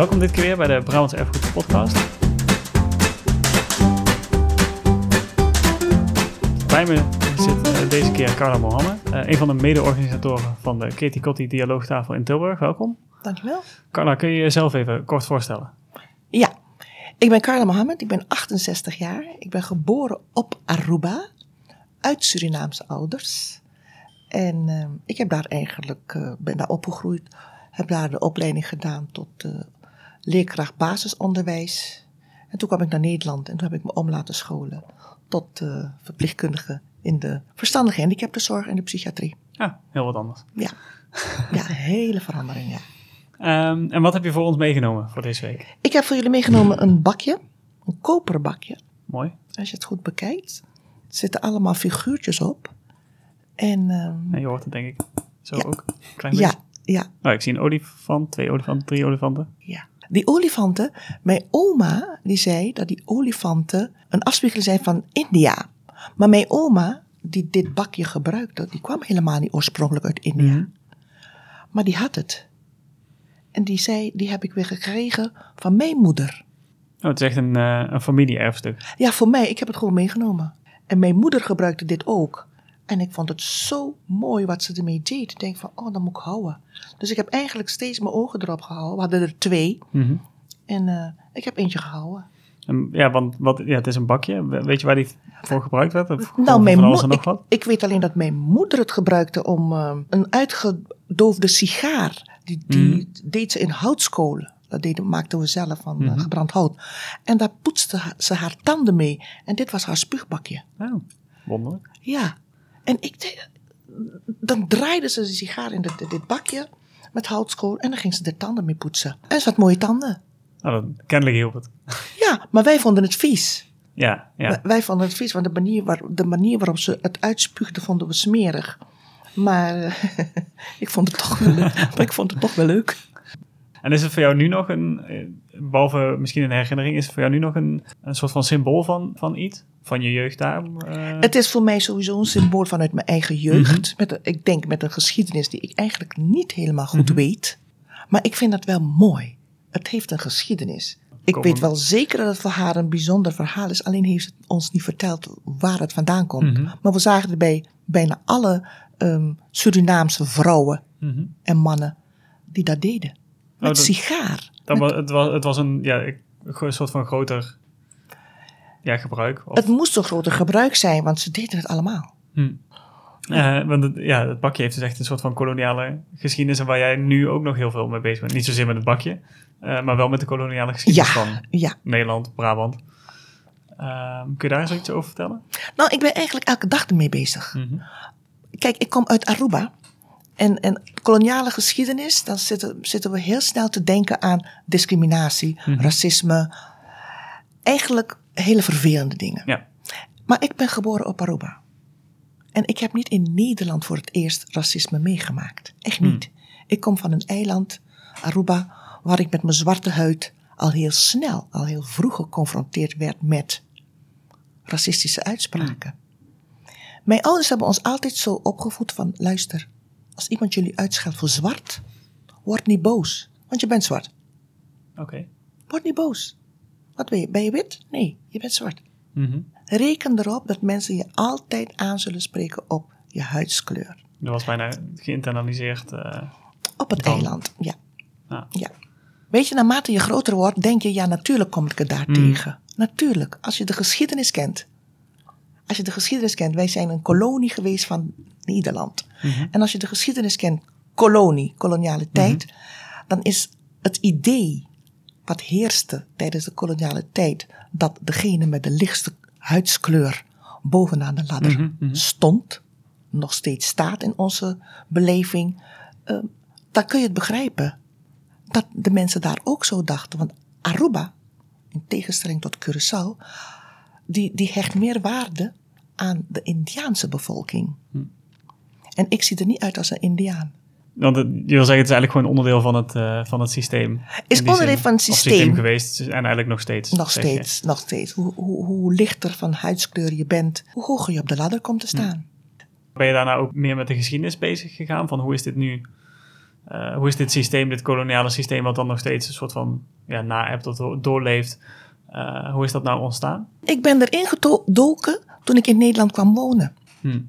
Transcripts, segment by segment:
Welkom dit keer weer bij de Brabants Erfgoed Podcast. Bij me zit eh, deze keer Carla Mohammed, eh, een van de mede-organisatoren van de Katie Kotti Dialoogtafel in Tilburg. Welkom. Dankjewel. Carla, kun je jezelf even kort voorstellen? Ja, ik ben Carla Mohammed, ik ben 68 jaar. Ik ben geboren op Aruba, uit Surinaamse ouders. En eh, ik heb daar eigenlijk, eh, ben daar opgegroeid, heb daar de opleiding gedaan tot eh, leerkracht basisonderwijs. En toen kwam ik naar Nederland en toen heb ik me om laten scholen tot eh, verpleegkundige in de verstandige handicaptenzorg en de psychiatrie. Ja, heel wat anders. Ja, ja hele verandering, ja. Ehm, en wat heb je voor ons meegenomen voor deze week? Ik heb voor jullie meegenomen een bakje, een koperen bakje. Mooi. Als je het goed bekijkt, er zitten allemaal figuurtjes op. En En je hoort het denk ik zo Ja. ook. Klein beetje. ja, ja, Oh, ik zie een olifant, twee olifanten, drie olifanten. ja. Die olifanten, mijn oma die zei dat die olifanten een afspiegeling zijn van India. Maar mijn oma, die dit bakje gebruikte, die kwam helemaal niet oorspronkelijk uit India. Maar die had het. En die zei, die heb ik weer gekregen van mijn moeder. Oh, het is echt een, eh een familie-erfstuk. Ja, voor mij, ik heb het gewoon meegenomen. En mijn moeder gebruikte dit ook. En ik vond het zo mooi wat ze ermee deed. Ik denk van, oh, dat moet ik houden. Dus ik heb eigenlijk steeds mijn ogen erop gehouden. We hadden er twee. Mhm. En eh, ik heb eentje gehouden. En, ja, want wat, ja, het is een bakje. We- Weet je waar die voor gebruikt werd? Of Nou, mijn moeder, nog ik, wat? ik weet alleen dat mijn moeder het gebruikte om eh, een uitgedoofde sigaar. Die, die deed ze in houtskolen. Dat deden, maakten we zelf van eh, Mhm. gebrand hout. En daar poetste ze haar tanden mee. En dit was haar spuugbakje. Oh, wonderlijk. Ja, en ik deed, dan draaide ze de sigaar in dit, dit bakje met houtskool en dan ging ze de tanden mee poetsen. En ze had mooie tanden. Nou, dat, kennelijk hielp het. Ja, maar wij vonden het vies. Ja, ja. Wij- vonden het vies, want de manier, waar, de manier waarop ze het uitspuugde vonden we smerig. Maar ik vond het toch wel leuk. maar ik vond het toch wel leuk. En is het voor jou nu nog een, eh, behalve misschien een herinnering, is het voor jou nu nog een, een soort van symbool van, van iets? Van je jeugd daar? eh? Het is voor mij sowieso een symbool vanuit mijn eigen jeugd. met, een- ik denk met een geschiedenis die ik eigenlijk niet helemaal goed weet. Maar ik vind dat wel mooi. Het heeft een geschiedenis. Ik weet wel zeker dat het voor haar een bijzonder verhaal is. Alleen heeft het ons niet verteld waar het vandaan komt. Mhm. Maar we zagen er bij bijna alle ehm, Surinaamse vrouwen Mhm. en mannen die dat deden. Met dat- sigaar. Dat was, het, was, het was een, ja, een soort van groter ja, gebruik. Of, Het moest een groter gebruik zijn, want ze deden het allemaal. Hm. Eh, want het, ja, het bakje heeft dus echt een soort van koloniale geschiedenis en waar jij nu ook nog heel veel mee bezig bent. Niet zozeer met het bakje, eh, maar wel met de koloniale geschiedenis Ja. van Ja. Nederland, Brabant. Ehm, kun je daar eens iets over vertellen? Nou, ik ben eigenlijk elke dag ermee bezig. Mhm. Kijk, ik kom uit Aruba. En, en koloniale geschiedenis, dan zitten, zitten we heel snel te denken aan discriminatie, Mhm. racisme. Eigenlijk hele vervelende dingen. Ja. Maar ik ben geboren op Aruba. En ik heb niet in Nederland voor het eerst racisme meegemaakt. Echt niet. Ik kom van een eiland, Aruba, waar ik met mijn zwarte huid al heel snel, al heel vroeg geconfronteerd werd met racistische uitspraken. Mijn ouders hebben ons altijd zo opgevoed van, luister, als iemand jullie uitscheldt voor zwart, word niet boos, want je bent zwart. Oké. Word niet boos. Wat ben je? Ben je wit? Nee, je bent zwart. Mhm. Reken erop dat mensen je altijd aan zullen spreken op je huidskleur. Dat was bijna geïnternaliseerd. eh, Op het Dan. eiland, ja. Ja. ja. Weet je, naarmate je groter wordt, denk je, ja, natuurlijk kom ik er daar tegen. Natuurlijk, als je de geschiedenis kent. Als je de geschiedenis kent, wij zijn een kolonie geweest van Nederland. En als je de geschiedenis kent, kolonie, koloniale tijd, dan is het idee wat heerste tijdens de koloniale tijd, dat degene met de lichtste huidskleur bovenaan de ladder Mhm, mhm. stond, nog steeds staat in onze beleving, eh, dan kun je het begrijpen. Dat de mensen daar ook zo dachten. Want Aruba, in tegenstelling tot Curaçao, die, die hecht meer waarde aan de Indiaanse bevolking. En ik zie er niet uit als een Indiaan. Want het- je wil zeggen, het is eigenlijk gewoon onderdeel van het, eh, van het systeem. Is onderdeel zin. van het Of systeem. geweest en eigenlijk nog steeds. Nog je. steeds, nog steeds. Hoe, hoe, hoe lichter van huidskleur je bent, hoe hoger je op de ladder komt te staan. Ben je daarna ook meer met de geschiedenis bezig gegaan? Van hoe is dit nu Eh, hoe is dit systeem, dit koloniale systeem, wat dan nog steeds een soort van ja, na-app dat doorleeft, uh, hoe is dat nou ontstaan? Ik ben erin gedoken toen ik in Nederland kwam wonen. Hm.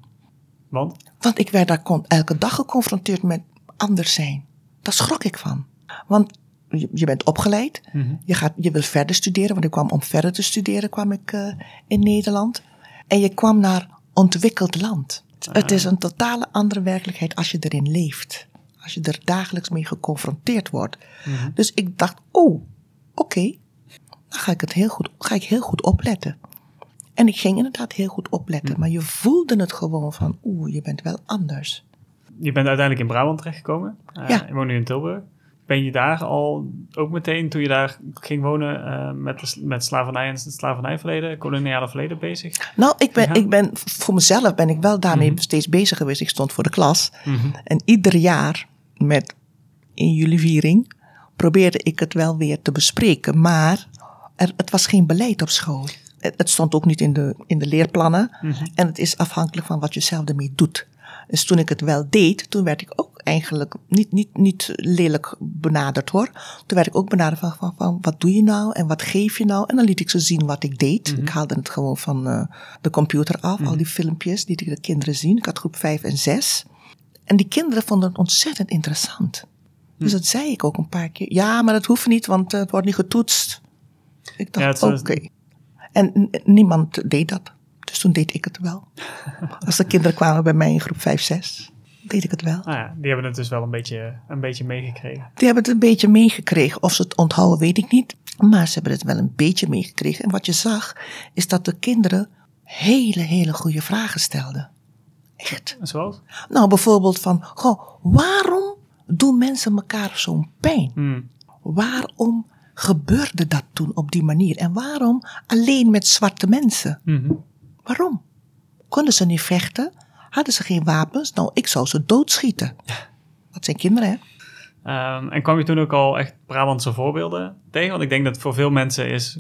Want? Want ik werd daar elke dag geconfronteerd met anders zijn. Daar schrok ik van. Want je, je bent opgeleid, Mhm. je, gaat, je wil verder studeren, want ik kwam om verder te studeren, kwam ik uh, in Nederland. En je kwam naar ontwikkeld land. Het is een totale andere werkelijkheid als je erin leeft. Als je er dagelijks mee geconfronteerd wordt. Mhm. Dus ik dacht, oh, oké, okay, dan ga ik het heel goed, ga ik heel goed opletten. En ik ging inderdaad heel goed opletten, maar je voelde het gewoon van, oeh, je bent wel anders. Je bent uiteindelijk in Brabant terechtgekomen. Uh, ja. Je woont nu in Tilburg. Ben je daar al ook meteen, toen je daar ging wonen, uh, met, met slavernij en het slavernijverleden, koloniale verleden bezig? Nou, ik ben, ja. ik ben voor mezelf ben ik wel daarmee mm -hmm. steeds bezig geweest. Ik stond voor de klas. Mm -hmm. En ieder jaar met in jullie viering probeerde ik het wel weer te bespreken. Maar er, het was geen beleid op school. Het, het stond ook niet in de, in de leerplannen. Mm -hmm. En het is afhankelijk van wat je zelf ermee doet. Dus toen ik het wel deed, toen werd ik ook eigenlijk niet, niet, niet lelijk benaderd hoor. Toen werd ik ook benaderd van, van, van wat doe je nou en wat geef je nou? En dan liet ik ze zien wat ik deed. Mhm. Mm -hmm. Ik haalde het gewoon van uh, de computer af, Mhm. al die filmpjes die de kinderen zien. Ik had groep 5 en 6. En die kinderen vonden het ontzettend interessant. Dus dat zei ik ook een paar keer. Ja, maar dat hoeft niet, want uh, het wordt niet getoetst. Ik dacht, Ja, oké. Okay. En niemand deed dat. Dus toen deed ik het wel. Als de kinderen kwamen bij mij in groep 5, 6, deed ik het wel. Nou ja, die hebben het dus wel een beetje, een beetje meegekregen. Die hebben het een beetje meegekregen. Of ze het onthouden, weet ik niet. Maar ze hebben het wel een beetje meegekregen. En wat je zag, is dat de kinderen hele, hele goede vragen stelden. Echt. En Zoals? Nou, bijvoorbeeld van, goh, waarom doen mensen elkaar zo'n pijn? Hm. Waarom gebeurde dat toen op die manier? En waarom alleen met zwarte mensen? Mhm. Waarom? Konden ze niet vechten? Hadden ze geen wapens? Nou, ik zou ze doodschieten. Dat zijn kinderen, hè? Ehm, en kwam je toen ook al echt Brabantse voorbeelden tegen? Want ik denk dat voor veel mensen is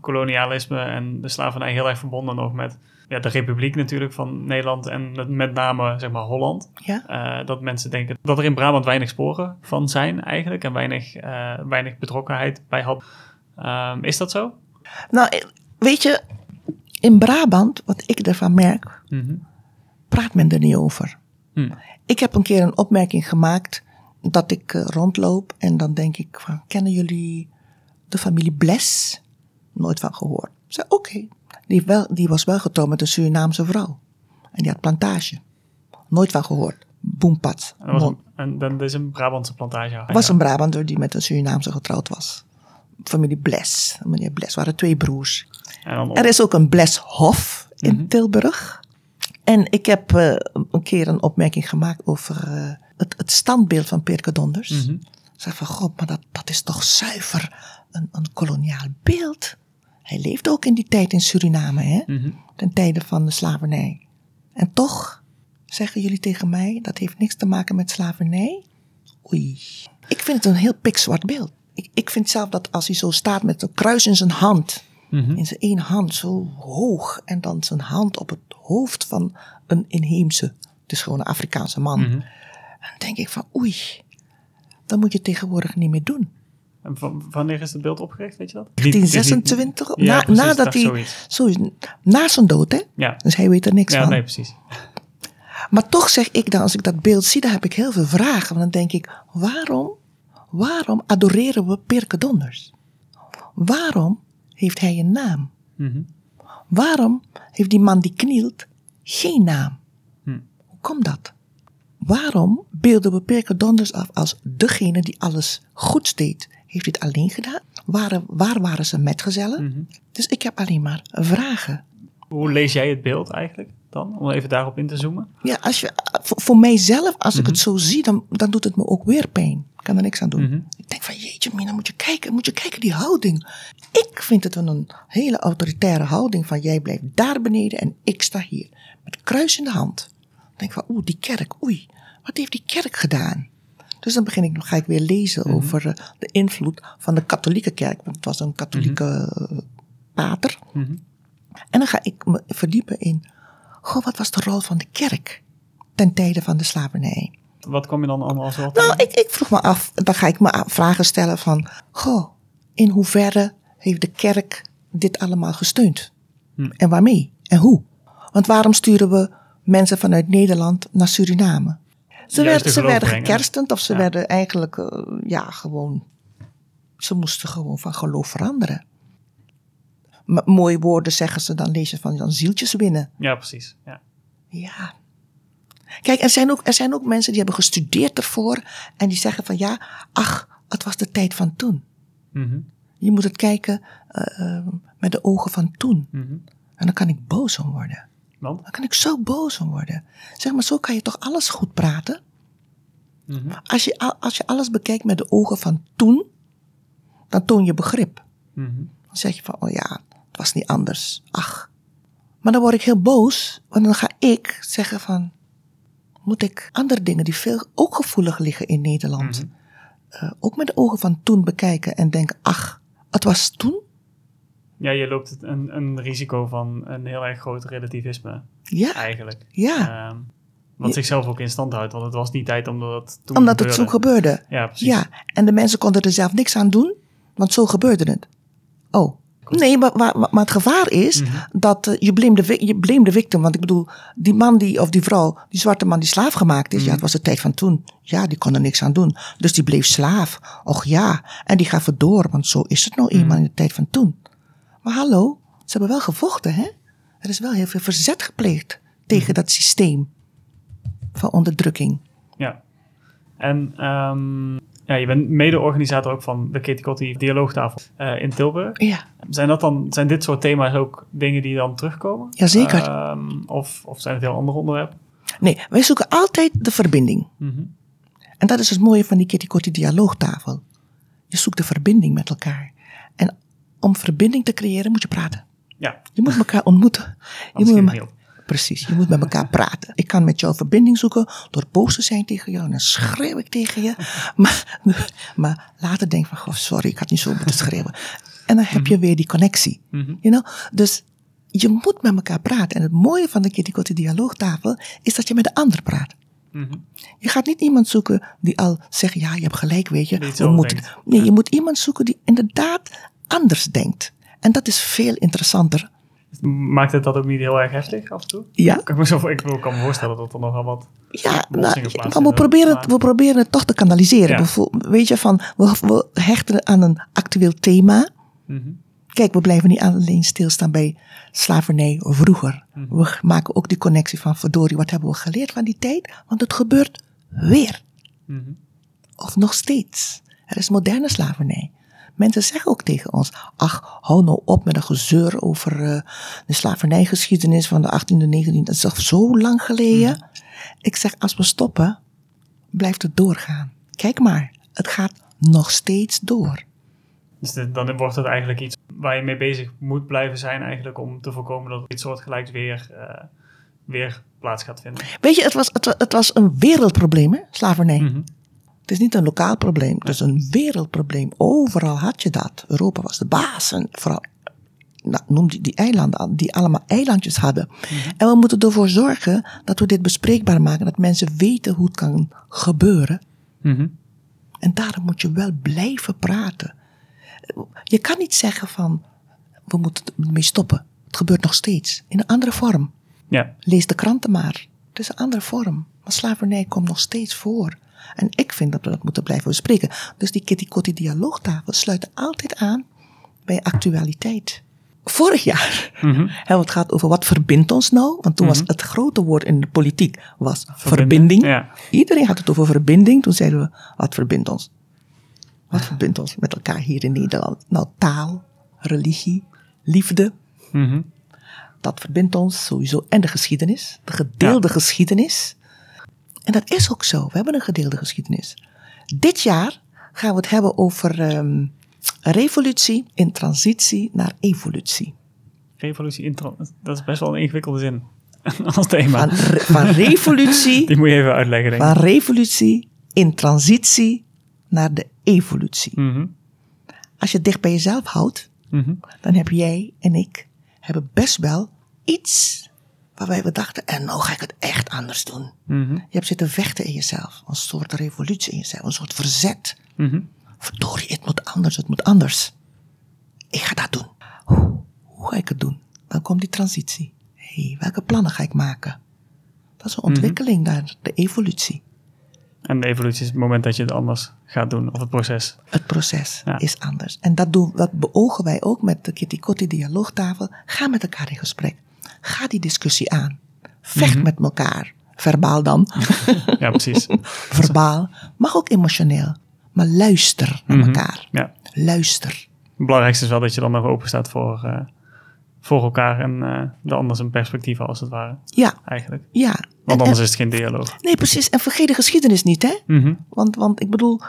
kolonialisme en de slavernij heel erg verbonden nog met ja, de republiek natuurlijk van Nederland en met- name zeg maar Holland. Ja. Eh, dat mensen denken dat er in Brabant weinig sporen van zijn eigenlijk en weinig, eh, weinig betrokkenheid bij had. Ehm, is dat zo? Nou, eh, weet je, in Brabant, wat ik ervan merk, Mhm. praat men er niet over. Hm. Ik heb een keer een opmerking gemaakt dat ik rondloop en dan denk ik van, kennen jullie de familie Bles? Nooit van gehoord. Ik zei, oké. Die, wel- die was wel getrouwd met een Surinaamse vrouw. En die had plantage. Nooit van gehoord. Boempad. En een, en dat is een Brabantse plantage. was een Brabander die met een Surinaamse getrouwd was. Familie Bles. Meneer Bles waren twee broers. Dan Er is ook een Bleshof in Mhm. Tilburg. En ik heb eh, een keer een opmerking gemaakt over eh, het, het standbeeld van Pirke Donders. Mhm. Ik zeg van, god, maar dat, dat is toch zuiver een, een koloniaal beeld. Hij leefde ook in die tijd in Suriname, hè? Mhm. ten tijde van de slavernij. En toch zeggen jullie tegen mij, dat heeft niks te maken met slavernij? Oei. Ik vind het een heel pikzwart beeld. Ik, ik vind zelf dat als hij zo staat met een kruis in zijn hand, Mhm. in zijn één hand zo hoog, en dan zijn hand op het hoofd van een inheemse, dus gewoon een Afrikaanse man, Mhm. dan denk ik van oei, dat moet je tegenwoordig niet meer doen. En van- wanneer is het beeld opgericht, weet je dat? Niet- het is niet- 1926, Ja, na, precies, nadat hij, zoiets. zoiets, na zijn dood hè, Ja, dus hij weet er niks ja van. nee, precies. Maar toch zeg ik dan, als ik dat beeld zie, dan heb ik heel veel vragen. Want dan denk ik, waarom, waarom adoreren we Pirke Donders? Waarom heeft hij een naam? Mhm. Waarom heeft die man die knielt geen naam? Hm. Hoe komt dat? Waarom beelden we Pirke Donders af als degene die alles goed deed? Heeft hij het alleen gedaan? Waar, waar waren zijn metgezellen? Mhm. Dus ik heb alleen maar vragen. Hoe lees jij het beeld eigenlijk dan? Om even daarop in te zoomen. Ja, als je, voor, voor mijzelf, als ik Mhm. het zo zie, dan, dan doet het me ook weer pijn. Ik kan er niks aan doen. Mhm. Ik denk van, jeetje mina, moet je kijken, moet je kijken die houding. Ik vind het een hele autoritaire houding van, jij blijft daar beneden en ik sta hier. Met kruis in de hand. Ik denk van, oeh, die kerk, oei, wat heeft die kerk gedaan? Dus dan begin ik, ga ik weer lezen Mhm. over eh, de invloed van de katholieke kerk. Want het was een katholieke eh, pater. Mhm. En dan ga ik me verdiepen in, goh, wat was de rol van de kerk ten tijde van de slavernij? Wat kom je dan allemaal zo Nou, ik, ik vroeg me af, dan ga ik me vragen stellen van, goh, in hoeverre heeft de kerk dit allemaal gesteund? Hm. En waarmee? En hoe? Want waarom sturen we mensen vanuit Nederland naar Suriname? Ze, de ze werden gekerstend of ze Ja. werden eigenlijk, eh, ja, gewoon, ze moesten gewoon van geloof veranderen. M- mooie woorden zeggen ze, dan lees je van dan zieltjes winnen. Ja, precies. Ja. Ja. Kijk, er zijn, ook, er zijn ook mensen die hebben gestudeerd ervoor en die zeggen van ja, ach, het was de tijd van toen. Mhm, Je moet het kijken eh, eh, met de ogen van toen. mhm. En dan kan ik boos om worden. Want? Dan kan ik zo boos om worden. Zeg maar, zo kan je toch alles goed praten? Mhm. Als je, al- als je alles bekijkt met de ogen van toen, dan toon je begrip. Mhm. Dan zeg je van, oh ja, het was niet anders. Ach. Maar dan word ik heel boos, want dan ga ik zeggen van, moet ik andere dingen die veel ook gevoelig liggen in Nederland, Mhm. eh, ook met de ogen van toen bekijken en denken, ach, het was toen? Ja, je loopt het een, een risico van een heel erg groot relativisme, Ja, eigenlijk. ja, Ehm, wat Ja. zichzelf ook in stand houdt, want het was die tijd omdat het toen omdat het zo gebeurde. Ja, precies. Ja, en de mensen konden er zelf niks aan doen, want zo gebeurde het. Oh. Nee, maar, maar, maar het gevaar is Mhm. dat eh, je blame de vi- je blame de victim. Want ik bedoel, die man die, of die vrouw, die zwarte man die slaaf gemaakt is, ja, Mhm. het was de tijd van toen. Ja, die kon er niks aan doen. Dus die bleef slaaf. Och ja, en die gaf het door, want zo is het nou Mhm. eenmaal in de tijd van toen. Maar hallo, ze hebben wel gevochten, hè? Er is wel heel veel verzet gepleegd tegen Mhm. dat systeem van onderdrukking. Ja. En ehm, ja, je bent mede-organisator ook van de Kitty Kotti Dialoogtafel eh, in Tilburg. Ja, Zijn, dat dan, zijn dit soort thema's ook dingen die dan terugkomen? Jazeker. Ehm, of, of zijn het heel andere onderwerpen? nee, wij zoeken altijd de verbinding. Mhm. En dat is het mooie van die Kitty Kotti dialoogtafel. Je zoekt de verbinding met elkaar. Om verbinding te creëren moet je praten. Ja, Je moet elkaar ontmoeten. Je moet precies, je moet met elkaar praten. Ik kan met jou verbinding zoeken door boos te zijn tegen jou. En dan schreeuw ik tegen je. Maar, maar later denk van, goh, sorry, ik had niet zo moeten schreeuwen. En dan heb je weer die connectie. Mhm. You know? Dus je moet met elkaar praten. En het mooie van de Kitty dialoogtafel is dat je met de ander praat. Mhm. Je gaat niet iemand zoeken die al zegt, ja, je hebt gelijk, weet je. We moeten, nee, je moet iemand zoeken die inderdaad anders denkt. En dat is veel interessanter. Maakt het dat ook niet heel erg heftig af en toe? Ja, Ik kan me, zo, ik kan me voorstellen dat er nogal wat... ja nou, maar we proberen, het, we proberen het toch te kanaliseren. Ja. Bijvoor- weet je, van, we, we hechten aan een actueel thema. Mhm. Kijk, we blijven niet alleen stilstaan bij slavernij vroeger. Mhm. We maken ook die connectie van, verdorie, wat hebben we geleerd van die tijd? Want het gebeurt weer. Mhm. Of nog steeds. Er is moderne slavernij. Mensen zeggen ook tegen ons: ach, hou nou op met een gezeur over eh, de slavernijgeschiedenis van de 18e, 19e. Dat is toch zo lang geleden? Ik zeg: als we stoppen, blijft het doorgaan. Kijk maar, het gaat nog steeds door. Dus dit- dan wordt het eigenlijk iets waar je mee bezig moet blijven zijn eigenlijk om te voorkomen dat iets soortgelijks weer, eh, weer plaats gaat vinden. Weet je, het was, het, wa- het was een wereldprobleem, hè? slavernij. Mhm. Het is niet een lokaal probleem, het is een wereldprobleem. Overal had je dat. Europa was de baas. En vooral, nou, noem die, die eilanden, die allemaal eilandjes hadden. En we moeten ervoor zorgen dat we dit bespreekbaar maken. Dat mensen weten hoe het kan gebeuren. Mhm. En daarom moet je wel blijven praten. Je kan niet zeggen van, we moeten ermee stoppen. Het gebeurt nog steeds, in een andere vorm. Ja, Lees de kranten maar. Het is een andere vorm. Maar slavernij komt nog steeds voor. En ik vind dat we dat moeten blijven bespreken. Dus die Kitty Kotti dialoogtafel sluit altijd aan bij actualiteit. Vorig jaar Mhm. hebben we het gehad over wat verbindt ons nou. Want toen was het grote woord in de politiek was Verbinden, verbinding. ja. Iedereen had het over verbinding. Toen zeiden we, wat verbindt ons? Wat verbindt ons met elkaar hier in Nederland? Nou, taal, religie, liefde, Mhm. dat verbindt ons sowieso. En de geschiedenis, de gedeelde geschiedenis. En dat is ook zo. We hebben een gedeelde geschiedenis. Dit jaar gaan we het hebben over ehm, revolutie in transitie naar evolutie. Revolutie in tran- Dat is best wel een ingewikkelde zin als thema. Van, re- van revolutie, Die moet je even uitleggen, denk ik. van revolutie in transitie naar de evolutie. Mhm. Als je het dicht bij jezelf houdt, Mhm. dan heb jij en ik hebben best wel iets Waarbij we dachten, en nou ga ik het echt anders doen. Mhm. Je hebt zitten vechten in jezelf. Een soort revolutie in jezelf. Een soort verzet. Mhm. Verdorie, het moet anders, het moet anders. Ik ga dat doen. Hoe, hoe ga ik het doen? Dan komt die transitie. hey, welke plannen ga ik maken? Dat is een ontwikkeling naar de evolutie. En de evolutie is het moment dat je het anders gaat doen, of het proces. Het proces Ja. is anders. En dat, doen, dat beogen wij ook met de Kitty Kotti dialoogtafel. Ga met elkaar in gesprek. Ga die discussie aan. Vecht met elkaar. Verbaal dan. Ja, precies. Verbaal. Mag ook emotioneel. Maar luister naar Mhm. elkaar. Ja. Luister. Het belangrijkste is wel dat je dan nog open staat voor, eh, voor elkaar en eh de ander zijn perspectieven, als het ware, Ja, eigenlijk. ja. Want En- en- anders is het geen dialoog. nee, precies. En vergeet de geschiedenis niet, hè? Mhm. Want, want ik bedoel,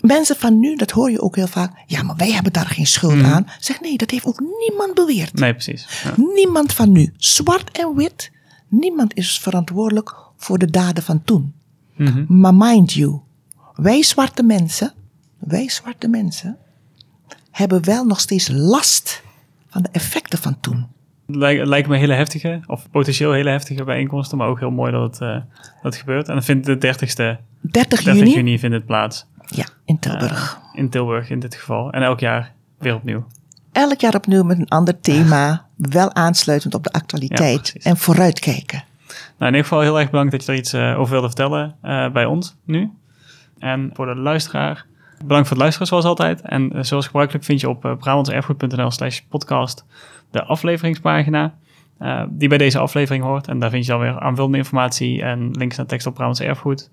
mensen van nu, dat hoor je ook heel vaak. Ja, maar wij hebben daar geen schuld Mhm. aan. Zeg nee, dat heeft ook niemand beweerd. Nee, precies. Ja. Niemand van nu, zwart en wit, niemand is verantwoordelijk voor de daden van toen. Mhm. Maar mind you, wij zwarte mensen, wij zwarte mensen, hebben wel nog steeds last van de effecten van toen. Lijkt, me hele heftige, of potentieel hele heftige bijeenkomsten, maar ook heel mooi dat het, eh, dat het gebeurt. En dan vindt de 30ste, 30 30 juni, juni vindt het plaats. Ja, in Tilburg. In Tilburg in dit geval. En elk jaar weer opnieuw. Elk jaar opnieuw met een ander thema, wel aansluitend op de actualiteit en vooruitkijken. Nou, in ieder geval heel erg bedankt dat je er iets eh, over wilde vertellen eh, bij ons nu. En voor de luisteraar, bedankt voor het luisteren zoals altijd. En eh, zoals gebruikelijk vind je op brabantserfgoed.nl slash podcast de afleveringspagina eh, die bij deze aflevering hoort. En daar vind je dan weer aanvullende informatie en links naar tekst op Brabants Erfgoed.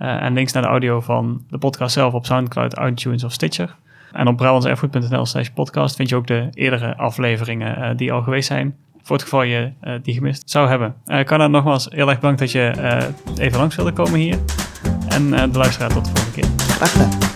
Eh, en links naar de audio van de podcast zelf op Soundcloud, iTunes of Stitcher. En op brabantserfgoed.nl slash podcast vind je ook de eerdere afleveringen eh, die al geweest zijn. Voor het geval je eh, die gemist zou hebben. Eh Carla, nogmaals heel erg bedankt dat je even langs wilde komen hier. En de luisteraar tot de volgende keer. Graag.